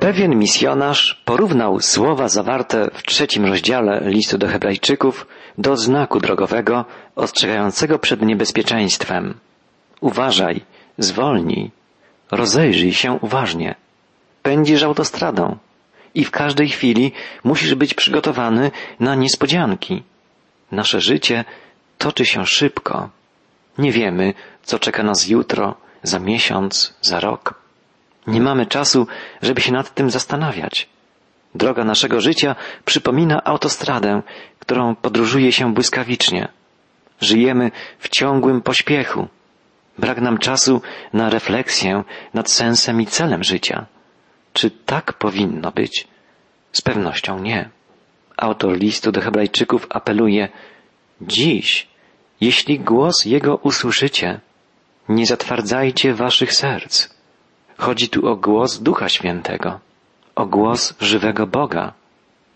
Pewien misjonarz porównał słowa zawarte w trzecim rozdziale listu do Hebrajczyków do znaku drogowego ostrzegającego przed niebezpieczeństwem. Uważaj, zwolnij, rozejrzyj się uważnie. Pędzisz autostradą i w każdej chwili musisz być przygotowany na niespodzianki. Nasze życie toczy się szybko. Nie wiemy, co czeka nas jutro, za miesiąc, za rok. Nie mamy czasu, żeby się nad tym zastanawiać. Droga naszego życia przypomina autostradę, którą podróżuje się błyskawicznie. Żyjemy w ciągłym pośpiechu. Brak nam czasu na refleksję nad sensem i celem życia. Czy tak powinno być? Z pewnością nie. Autor listu do Hebrajczyków apeluje: Dziś, jeśli głos jego usłyszycie, nie zatwardzajcie waszych serc. Chodzi tu o głos Ducha Świętego, o głos żywego Boga.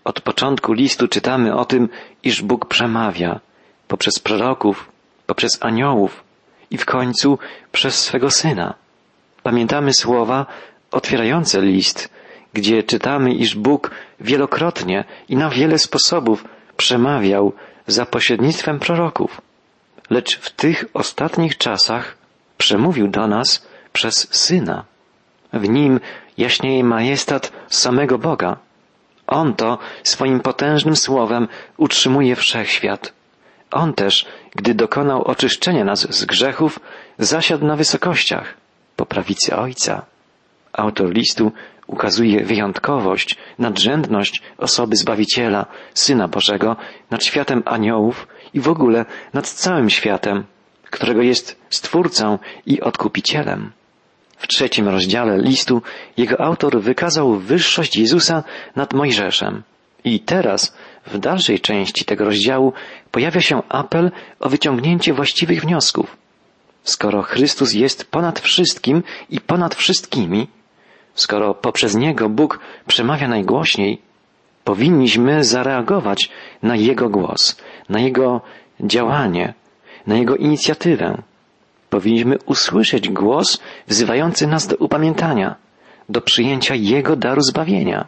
Od początku listu czytamy o tym, iż Bóg przemawia poprzez proroków, poprzez aniołów i w końcu przez swego Syna. Pamiętamy słowa otwierające list, gdzie czytamy, iż Bóg wielokrotnie i na wiele sposobów przemawiał za pośrednictwem proroków. Lecz w tych ostatnich czasach przemówił do nas przez Syna. W nim jaśnieje majestat samego Boga. On to swoim potężnym słowem utrzymuje wszechświat. On też, gdy dokonał oczyszczenia nas z grzechów, zasiadł na wysokościach, po prawicy Ojca. Autor listu ukazuje wyjątkowość, nadrzędność osoby Zbawiciela, Syna Bożego, nad światem aniołów i w ogóle nad całym światem, którego jest Stwórcą i Odkupicielem. W trzecim rozdziale listu jego autor wykazał wyższość Jezusa nad Mojżeszem. I teraz, w dalszej części tego rozdziału, pojawia się apel o wyciągnięcie właściwych wniosków. Skoro Chrystus jest ponad wszystkim i ponad wszystkimi, skoro poprzez Niego Bóg przemawia najgłośniej, powinniśmy zareagować na Jego głos, na Jego działanie, na Jego inicjatywę. Powinniśmy usłyszeć głos wzywający nas do upamiętania, do przyjęcia Jego daru zbawienia.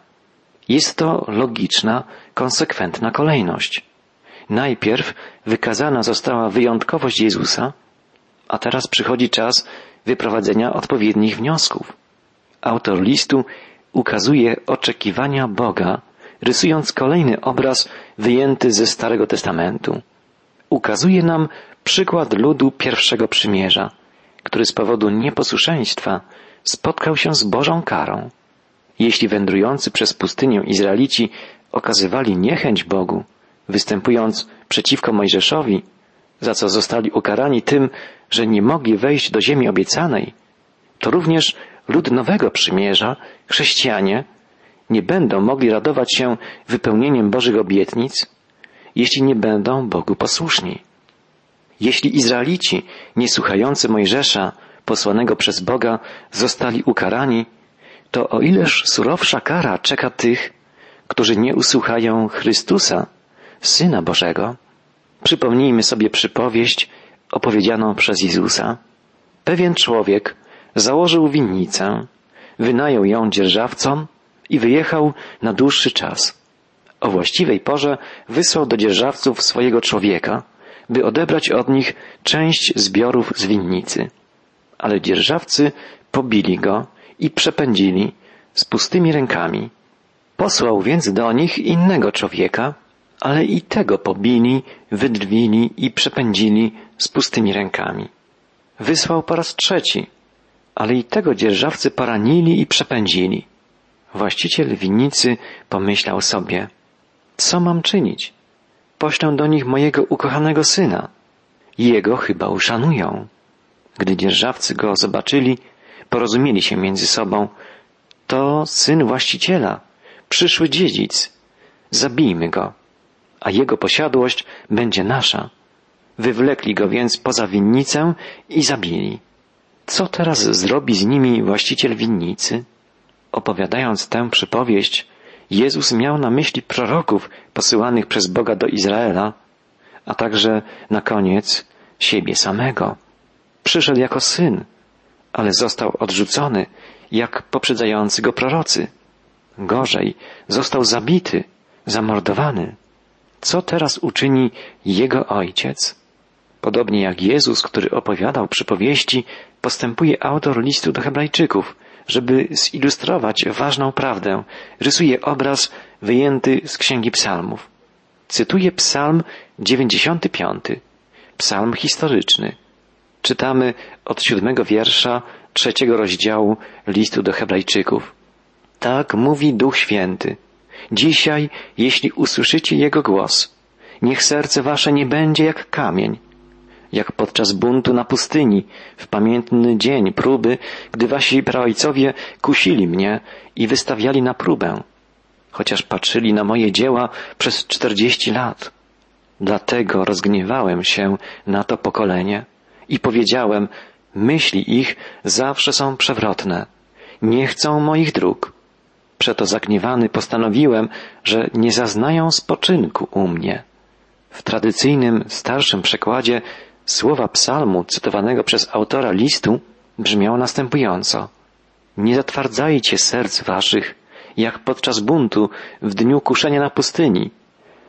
Jest to logiczna, konsekwentna kolejność. Najpierw wykazana została wyjątkowość Jezusa, a teraz przychodzi czas wyprowadzenia odpowiednich wniosków. Autor listu ukazuje oczekiwania Boga, rysując kolejny obraz wyjęty ze Starego Testamentu. Ukazuje nam przykład ludu pierwszego przymierza, który z powodu nieposłuszeństwa spotkał się z Bożą karą. Jeśli wędrujący przez pustynię Izraelici okazywali niechęć Bogu, występując przeciwko Mojżeszowi, za co zostali ukarani tym, że nie mogli wejść do ziemi obiecanej, to również lud nowego przymierza, chrześcijanie, nie będą mogli radować się wypełnieniem Bożych obietnic, jeśli nie będą Bogu posłuszni. Jeśli Izraelici, niesłuchający Mojżesza, posłanego przez Boga, zostali ukarani, to o ileż surowsza kara czeka tych, którzy nie usłuchają Chrystusa, Syna Bożego. Przypomnijmy sobie przypowieść opowiedzianą przez Jezusa. Pewien człowiek założył winnicę, wynajął ją dzierżawcom i wyjechał na dłuższy czas. O właściwej porze wysłał do dzierżawców swojego człowieka, by odebrać od nich część zbiorów z winnicy. Ale dzierżawcy pobili go i przepędzili z pustymi rękami. Posłał więc do nich innego człowieka, ale i tego pobili, wydrwili i przepędzili z pustymi rękami. Wysłał po raz trzeci, ale i tego dzierżawcy poranili i przepędzili. Właściciel winnicy pomyślał sobie, co mam czynić? Poślę do nich mojego ukochanego syna. Jego chyba uszanują. Gdy dzierżawcy go zobaczyli, porozumieli się między sobą. To syn właściciela, przyszły dziedzic. Zabijmy go, a jego posiadłość będzie nasza. Wywlekli go więc poza winnicę i zabili. Co teraz zrobi z nimi właściciel winnicy? Opowiadając tę przypowieść, Jezus miał na myśli proroków posyłanych przez Boga do Izraela, a także na koniec siebie samego. Przyszedł jako syn, ale został odrzucony, jak poprzedzający go prorocy. Gorzej, został zabity, zamordowany. Co teraz uczyni jego ojciec? Podobnie jak Jezus, który opowiadał przypowieści, postępuje autor listu do Hebrajczyków, żeby zilustrować ważną prawdę. Rysuje obraz wyjęty z Księgi Psalmów. Cytuje Psalm 95, psalm historyczny. Czytamy od siódmego wiersza trzeciego rozdziału listu do Hebrajczyków. Tak mówi Duch Święty. Dzisiaj, jeśli usłyszycie Jego głos, niech serce wasze nie będzie jak kamień, jak podczas buntu na pustyni, w pamiętny dzień próby, gdy wasi praojcowie kusili mnie i wystawiali na próbę, chociaż patrzyli na moje dzieła przez czterdzieści lat. Dlatego rozgniewałem się na to pokolenie i powiedziałem, myśli ich zawsze są przewrotne, nie chcą moich dróg. Przeto zagniewany postanowiłem, że nie zaznają spoczynku u mnie. W tradycyjnym, starszym przekładzie słowa psalmu cytowanego przez autora listu brzmiało następująco. Nie zatwardzajcie serc waszych, jak podczas buntu w dniu kuszenia na pustyni,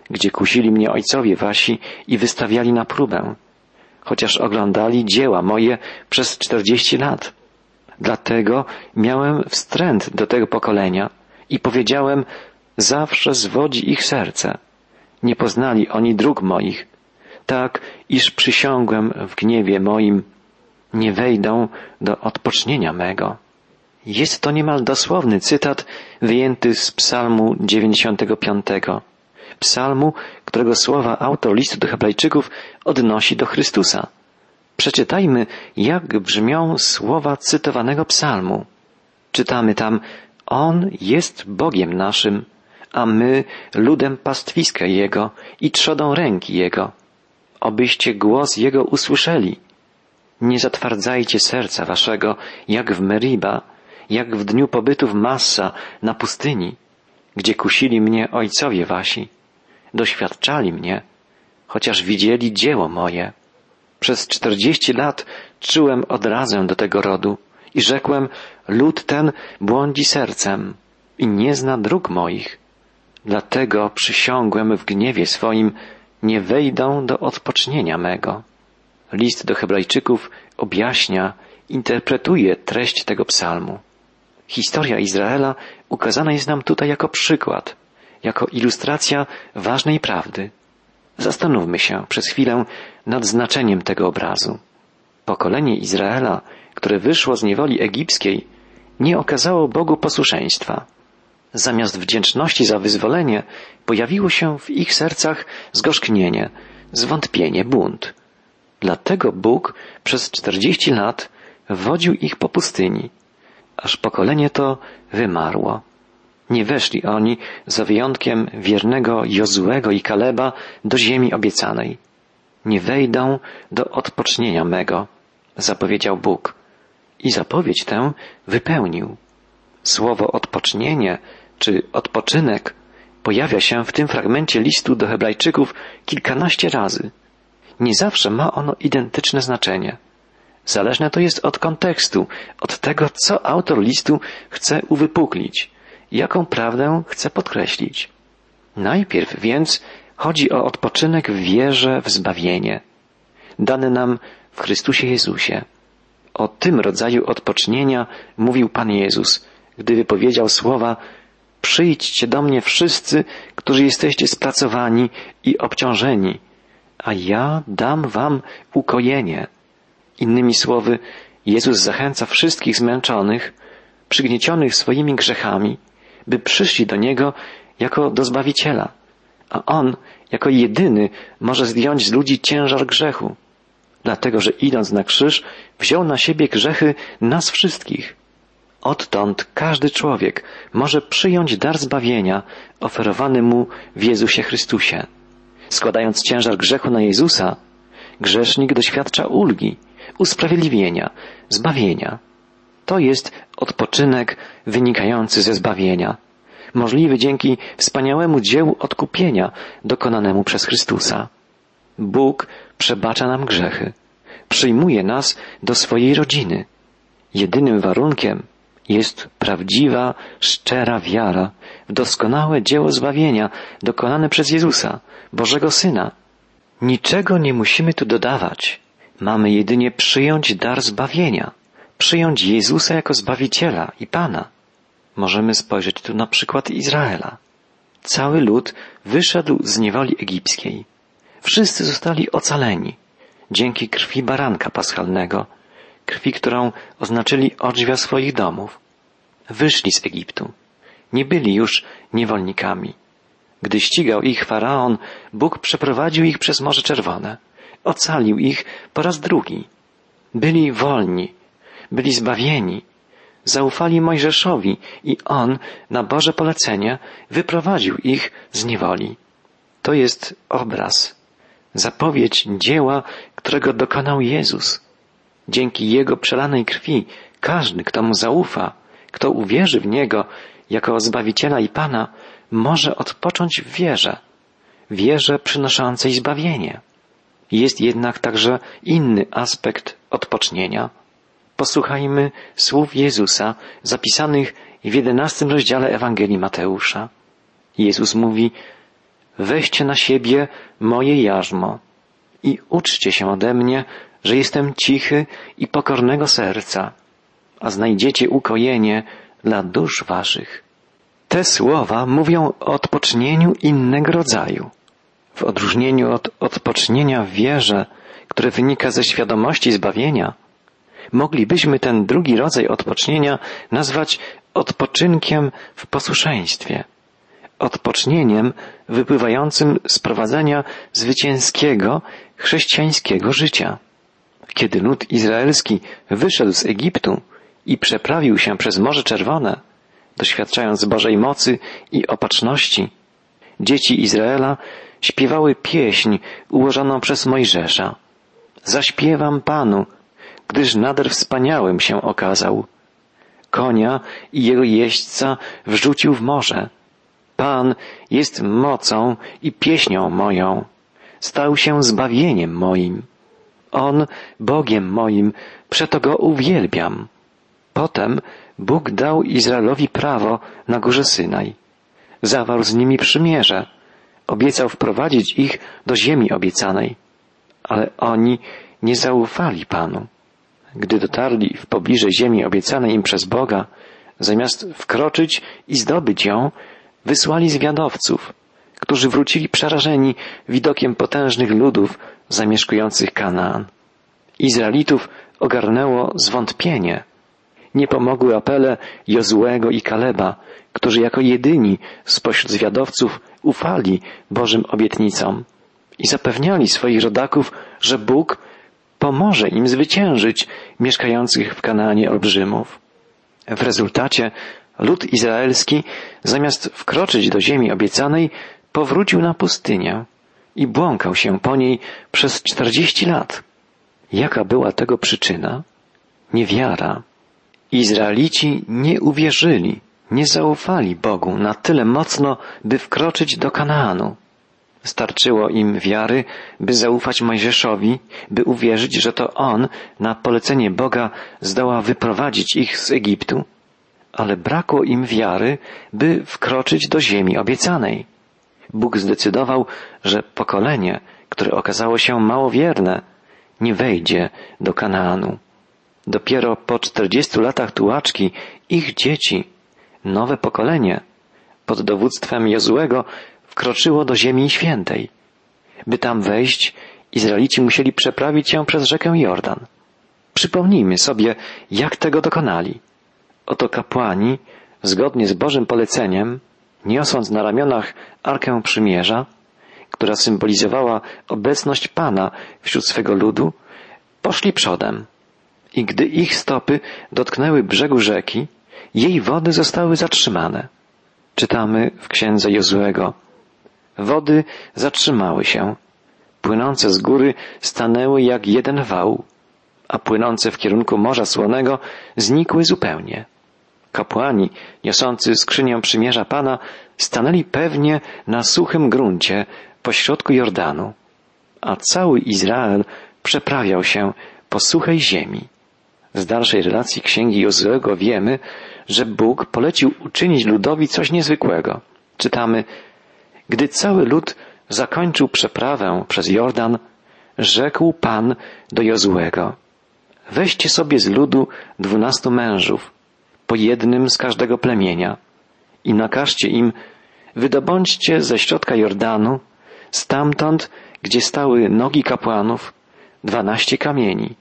gdzie kusili mnie ojcowie wasi i wystawiali na próbę, chociaż oglądali dzieła moje przez czterdzieści lat. Dlatego miałem wstręt do tego pokolenia i powiedziałem, zawsze zwodzi ich serce. Nie poznali oni dróg moich, tak iż przysiągłem w gniewie moim, nie wejdą do odpocznienia mego. Jest to niemal dosłowny cytat wyjęty z psalmu 95. Psalmu, którego słowa autor listu do Hebrajczyków odnosi do Chrystusa. Przeczytajmy, jak brzmią słowa cytowanego psalmu. Czytamy tam, On jest Bogiem naszym, a my ludem pastwiska Jego i trzodą ręki Jego. Obyście głos Jego usłyszeli. Nie zatwardzajcie serca waszego, jak w Meriba, jak w dniu pobytu w Massa na pustyni, gdzie kusili mnie ojcowie wasi. Doświadczali mnie, chociaż widzieli dzieło moje. Przez czterdzieści lat czułem odrazę do tego rodu i rzekłem, lud ten błądzi sercem i nie zna dróg moich. Dlatego przysiągłem w gniewie swoim, nie wejdą do odpocznienia mego. List do Hebrajczyków objaśnia, interpretuje treść tego psalmu. Historia Izraela ukazana jest nam tutaj jako przykład, jako ilustracja ważnej prawdy. Zastanówmy się przez chwilę nad znaczeniem tego obrazu. Pokolenie Izraela, które wyszło z niewoli egipskiej, nie okazało Bogu posłuszeństwa. Zamiast wdzięczności za wyzwolenie, pojawiło się w ich sercach zgorzknienie, zwątpienie, bunt. Dlatego Bóg przez czterdzieści lat wodził ich po pustyni, aż pokolenie to wymarło. Nie weszli oni, za wyjątkiem wiernego Jozuego i Kaleba, do ziemi obiecanej. Nie wejdą do odpocznienia mego, zapowiedział Bóg. I zapowiedź tę wypełnił. Słowo odpocznienie czy odpoczynek pojawia się w tym fragmencie listu do Hebrajczyków kilkanaście razy. Nie zawsze ma ono identyczne znaczenie. Zależne to jest od kontekstu, od tego, co autor listu chce uwypuklić, jaką prawdę chce podkreślić. Najpierw więc chodzi o odpoczynek w wierze w zbawienie, dane nam w Chrystusie Jezusie. O tym rodzaju odpocznienia mówił Pan Jezus, gdy wypowiedział słowa Przyjdźcie do mnie wszyscy, którzy jesteście spracowani i obciążeni, a ja dam wam ukojenie. Innymi słowy, Jezus zachęca wszystkich zmęczonych, przygniecionych swoimi grzechami, by przyszli do Niego jako do Zbawiciela, a On jako jedyny może zdjąć z ludzi ciężar grzechu, dlatego że idąc na krzyż wziął na siebie grzechy nas wszystkich. Odtąd każdy człowiek może przyjąć dar zbawienia oferowany mu w Jezusie Chrystusie. Składając ciężar grzechu na Jezusa, grzesznik doświadcza ulgi, usprawiedliwienia, zbawienia. To jest odpoczynek wynikający ze zbawienia, możliwy dzięki wspaniałemu dziełu odkupienia dokonanemu przez Chrystusa. Bóg przebacza nam grzechy, przyjmuje nas do swojej rodziny. Jedynym warunkiem jest prawdziwa, szczera wiara w doskonałe dzieło zbawienia dokonane przez Jezusa, Bożego Syna. Niczego nie musimy tu dodawać. Mamy jedynie przyjąć dar zbawienia, przyjąć Jezusa jako Zbawiciela i Pana. Możemy spojrzeć tu na przykład Izraela. Cały lud wyszedł z niewoli egipskiej. Wszyscy zostali ocaleni dzięki krwi baranka paschalnego, krwi, którą oznaczyli odrzwia swoich domów. Wyszli z Egiptu. Nie byli już niewolnikami. Gdy ścigał ich faraon, Bóg przeprowadził ich przez Morze Czerwone. Ocalił ich po raz drugi. Byli wolni, byli zbawieni. Zaufali Mojżeszowi i on, na Boże polecenie, wyprowadził ich z niewoli. To jest obraz, zapowiedź dzieła, którego dokonał Jezus. Dzięki Jego przelanej krwi każdy, kto Mu zaufa, kto uwierzy w Niego jako Zbawiciela i Pana, może odpocząć w wierze, wierze przynoszącej zbawienie. Jest jednak także inny aspekt odpocznienia. Posłuchajmy słów Jezusa zapisanych w jedenastym rozdziale Ewangelii Mateusza. Jezus mówi, weźcie na siebie moje jarzmo i uczcie się ode mnie, że jestem cichy i pokornego serca, a znajdziecie ukojenie dla dusz waszych. Te słowa mówią o odpocznieniu innego rodzaju. W odróżnieniu od odpocznienia w wierze, które wynika ze świadomości zbawienia, moglibyśmy ten drugi rodzaj odpocznienia nazwać odpoczynkiem w posłuszeństwie, odpocznieniem wypływającym z prowadzenia zwycięskiego chrześcijańskiego życia. Kiedy lud izraelski wyszedł z Egiptu i przeprawił się przez Morze Czerwone, doświadczając Bożej mocy i opatrzności, dzieci Izraela śpiewały pieśń ułożoną przez Mojżesza. Zaśpiewam Panu, gdyż nader wspaniałym się okazał. Konia i jego jeźdźca wrzucił w morze. Pan jest mocą i pieśnią moją. Stał się zbawieniem moim. On Bogiem moim, przeto go uwielbiam. Potem Bóg dał Izraelowi prawo na górze Synaj. Zawarł z nimi przymierze. Obiecał wprowadzić ich do ziemi obiecanej. Ale oni nie zaufali Panu. Gdy dotarli w pobliże ziemi obiecanej im przez Boga, zamiast wkroczyć i zdobyć ją, wysłali zwiadowców, którzy wrócili przerażeni widokiem potężnych ludów zamieszkujących Kanaan. Izraelitów ogarnęło zwątpienie. Nie pomogły apele Jozuego i Kaleba, którzy jako jedyni spośród zwiadowców ufali Bożym obietnicom i zapewniali swoich rodaków, że Bóg pomoże im zwyciężyć mieszkających w Kanaanie olbrzymów. W rezultacie lud izraelski, zamiast wkroczyć do ziemi obiecanej, powrócił na pustynię i błąkał się po niej przez czterdzieści lat. Jaka była tego przyczyna? Niewiara. Izraelici nie uwierzyli, nie zaufali Bogu na tyle mocno, by wkroczyć do Kanaanu. Starczyło im wiary, by zaufać Mojżeszowi, by uwierzyć, że to on na polecenie Boga zdoła wyprowadzić ich z Egiptu, ale brakło im wiary, by wkroczyć do ziemi obiecanej. Bóg zdecydował, że pokolenie, które okazało się małowierne, nie wejdzie do Kanaanu. Dopiero po czterdziestu latach tułaczki ich dzieci, nowe pokolenie, pod dowództwem Jozuego wkroczyło do Ziemi Świętej. By tam wejść, Izraelici musieli przeprawić się przez rzekę Jordan. Przypomnijmy sobie, jak tego dokonali. Oto kapłani, zgodnie z Bożym poleceniem, niosąc na ramionach Arkę Przymierza, która symbolizowała obecność Pana wśród swego ludu, poszli przodem. I gdy ich stopy dotknęły brzegu rzeki, jej wody zostały zatrzymane. Czytamy w księdze Jozuego. Wody zatrzymały się. Płynące z góry stanęły jak jeden wał, a płynące w kierunku Morza Słonego znikły zupełnie. Kapłani, niosący skrzynię przymierza Pana, stanęli pewnie na suchym gruncie pośrodku Jordanu, a cały Izrael przeprawiał się po suchej ziemi. Z dalszej relacji księgi Jozuego wiemy, że Bóg polecił uczynić ludowi coś niezwykłego. Czytamy, gdy cały lud zakończył przeprawę przez Jordan, rzekł Pan do Jozłego, weźcie sobie z ludu dwunastu mężów, po jednym z każdego plemienia i nakażcie im, wydobądźcie ze środka Jordanu, stamtąd, gdzie stały nogi kapłanów, dwanaście kamieni.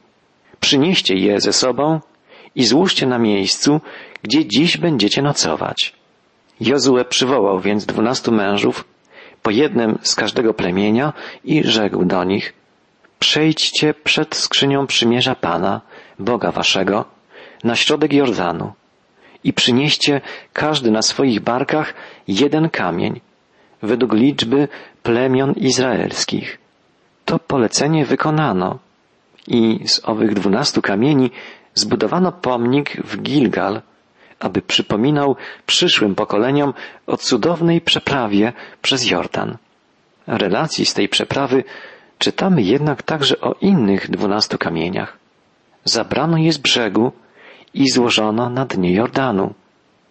Przynieście je ze sobą i złóżcie na miejscu, gdzie dziś będziecie nocować. Jozue przywołał więc dwunastu mężów, po jednym z każdego plemienia i rzekł do nich, przejdźcie przed skrzynią przymierza Pana, Boga waszego, na środek Jordanu i przynieście każdy na swoich barkach jeden kamień, według liczby plemion izraelskich. To polecenie wykonano i z owych dwunastu kamieni zbudowano pomnik w Gilgal, aby przypominał przyszłym pokoleniom o cudownej przeprawie przez Jordan. Relacji z tej przeprawy czytamy jednak także o innych dwunastu kamieniach. Zabrano je z brzegu i złożono na dnie Jordanu.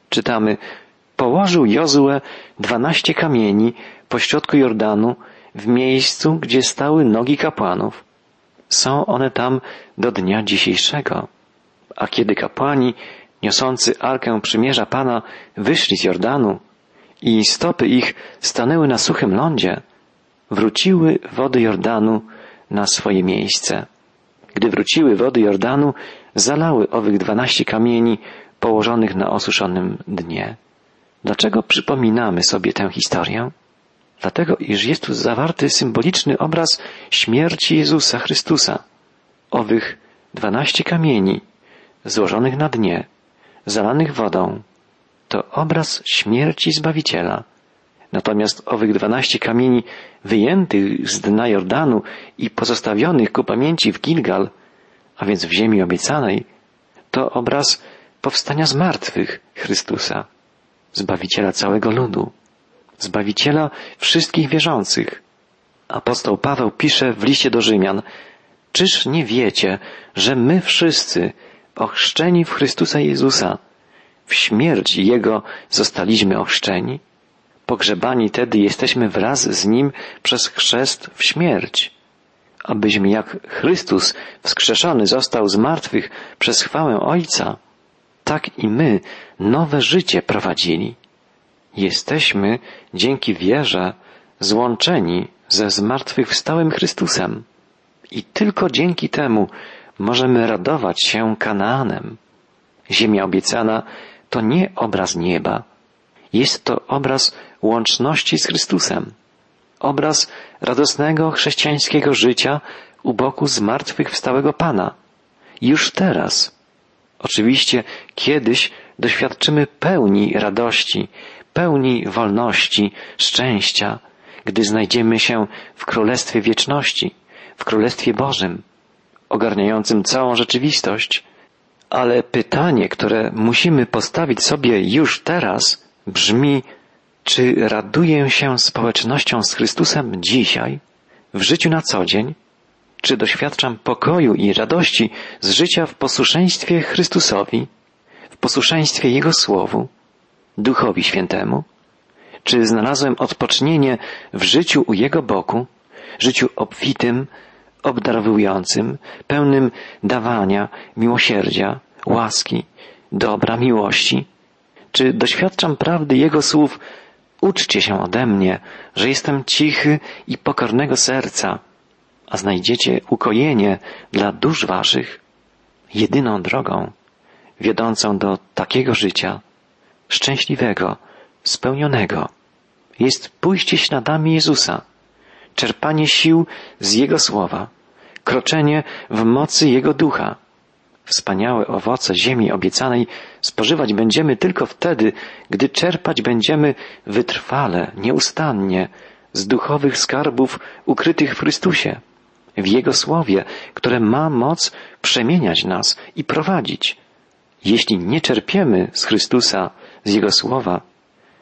Czytamy, położył Jozue dwanaście kamieni pośrodku Jordanu w miejscu, gdzie stały nogi kapłanów. Są one tam do dnia dzisiejszego. A kiedy kapłani niosący arkę przymierza Pana wyszli z Jordanu i stopy ich stanęły na suchym lądzie, wróciły wody Jordanu na swoje miejsce. Gdy wróciły wody Jordanu, zalały owych dwanaście kamieni położonych na osuszonym dnie. Dlaczego przypominamy sobie tę historię? Dlatego, iż jest tu zawarty symboliczny obraz śmierci Jezusa Chrystusa. Owych dwanaście kamieni złożonych na dnie, zalanych wodą, to obraz śmierci Zbawiciela. Natomiast owych dwanaście kamieni wyjętych z dna Jordanu i pozostawionych ku pamięci w Gilgal, a więc w ziemi obiecanej, to obraz powstania z martwych Chrystusa, Zbawiciela całego ludu, Zbawiciela wszystkich wierzących. Apostoł Paweł pisze w liście do Rzymian, Czyż nie wiecie, że my wszyscy, ochrzczeni w Chrystusa Jezusa, w śmierć Jego zostaliśmy ochrzczeni? Pogrzebani tedy jesteśmy wraz z Nim przez chrzest w śmierć, abyśmy jak Chrystus wskrzeszony został z martwych przez chwałę Ojca, tak i my nowe życie prowadzili. Jesteśmy dzięki wierze złączeni ze zmartwychwstałym Chrystusem i tylko dzięki temu możemy radować się Kanaanem. Ziemia obiecana to nie obraz nieba, jest to obraz łączności z Chrystusem, obraz radosnego chrześcijańskiego życia u boku zmartwychwstałego Pana. Już teraz. Oczywiście kiedyś doświadczymy pełni radości, pełni wolności, szczęścia, gdy znajdziemy się w Królestwie Wieczności, w Królestwie Bożym, ogarniającym całą rzeczywistość. Ale pytanie, które musimy postawić sobie już teraz, brzmi, czy raduję się społecznością z Chrystusem dzisiaj, w życiu na co dzień? Czy doświadczam pokoju i radości z życia w posłuszeństwie Chrystusowi, w posłuszeństwie Jego Słowu, Duchowi Świętemu? Czy znalazłem odpocznienie w życiu u Jego boku, życiu obfitym, obdarowującym, pełnym dawania, miłosierdzia, łaski, dobra, miłości? Czy doświadczam prawdy Jego słów Uczcie się ode mnie, że jestem cichy i pokornego serca, a znajdziecie ukojenie dla dusz waszych. Jedyną drogą wiodącą do takiego życia, szczęśliwego, spełnionego, jest pójście śladami Jezusa, czerpanie sił z Jego słowa, kroczenie w mocy Jego ducha. Wspaniałe owoce ziemi obiecanej spożywać będziemy tylko wtedy, gdy czerpać będziemy wytrwale, nieustannie z duchowych skarbów ukrytych w Chrystusie, w Jego Słowie, które ma moc przemieniać nas i prowadzić. Jeśli nie czerpiemy z Chrystusa, z Jego Słowa,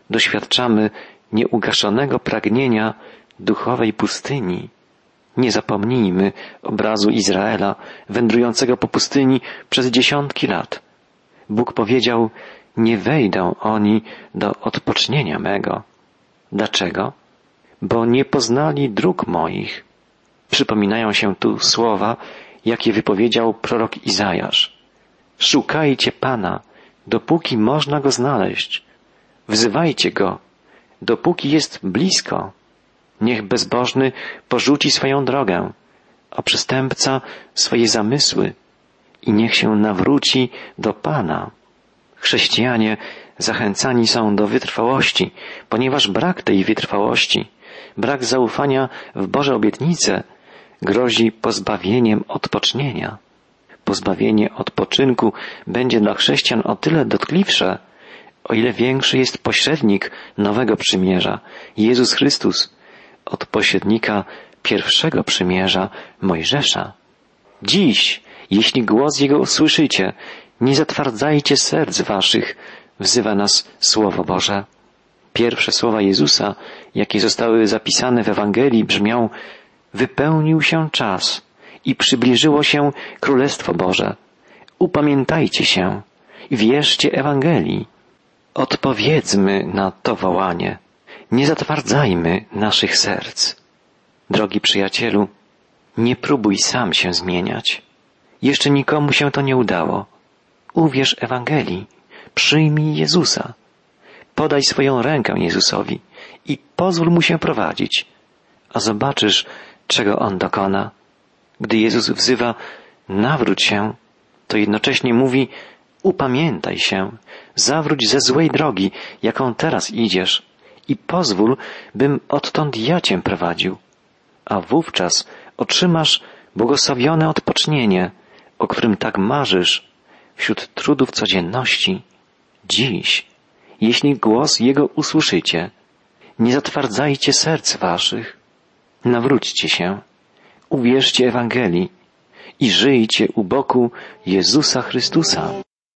doświadczamy nieugaszonego pragnienia duchowej pustyni. Nie zapomnijmy obrazu Izraela wędrującego po pustyni przez dziesiątki lat. Bóg powiedział, nie wejdą oni do odpocznienia mego. Dlaczego? Bo nie poznali dróg moich. Przypominają się tu słowa, jakie wypowiedział prorok Izajasz. Szukajcie Pana, dopóki można go znaleźć. Wzywajcie go, dopóki jest blisko. Niech bezbożny porzuci swoją drogę, a przestępca swoje zamysły i niech się nawróci do Pana. Chrześcijanie zachęcani są do wytrwałości, ponieważ brak tej wytrwałości, brak zaufania w Boże obietnice grozi pozbawieniem odpocznienia. Pozbawienie odpoczynku będzie dla chrześcijan o tyle dotkliwsze, o ile większy jest pośrednik nowego przymierza, Jezus Chrystus, od pośrednika pierwszego przymierza Mojżesza. Dziś, jeśli głos Jego usłyszycie, nie zatwardzajcie serc waszych, wzywa nas Słowo Boże. Pierwsze słowa Jezusa, jakie zostały zapisane w Ewangelii, brzmią Wypełnił się czas i przybliżyło się Królestwo Boże. Upamiętajcie się i wierzcie Ewangelii. Odpowiedzmy na to wołanie. Nie zatwardzajmy naszych serc. Drogi przyjacielu, nie próbuj sam się zmieniać. Jeszcze nikomu się to nie udało. Uwierz Ewangelii, przyjmij Jezusa, podaj swoją rękę Jezusowi i pozwól mu się prowadzić, a zobaczysz, czego on dokona. Gdy Jezus wzywa, nawróć się, to jednocześnie mówi, upamiętaj się, zawróć ze złej drogi, jaką teraz idziesz i pozwól, bym odtąd ja cię prowadził, a wówczas otrzymasz błogosławione odpocznienie, o którym tak marzysz wśród trudów codzienności. Dziś, jeśli głos Jego usłyszycie, nie zatwardzajcie serc waszych, nawróćcie się, uwierzcie Ewangelii i żyjcie u boku Jezusa Chrystusa.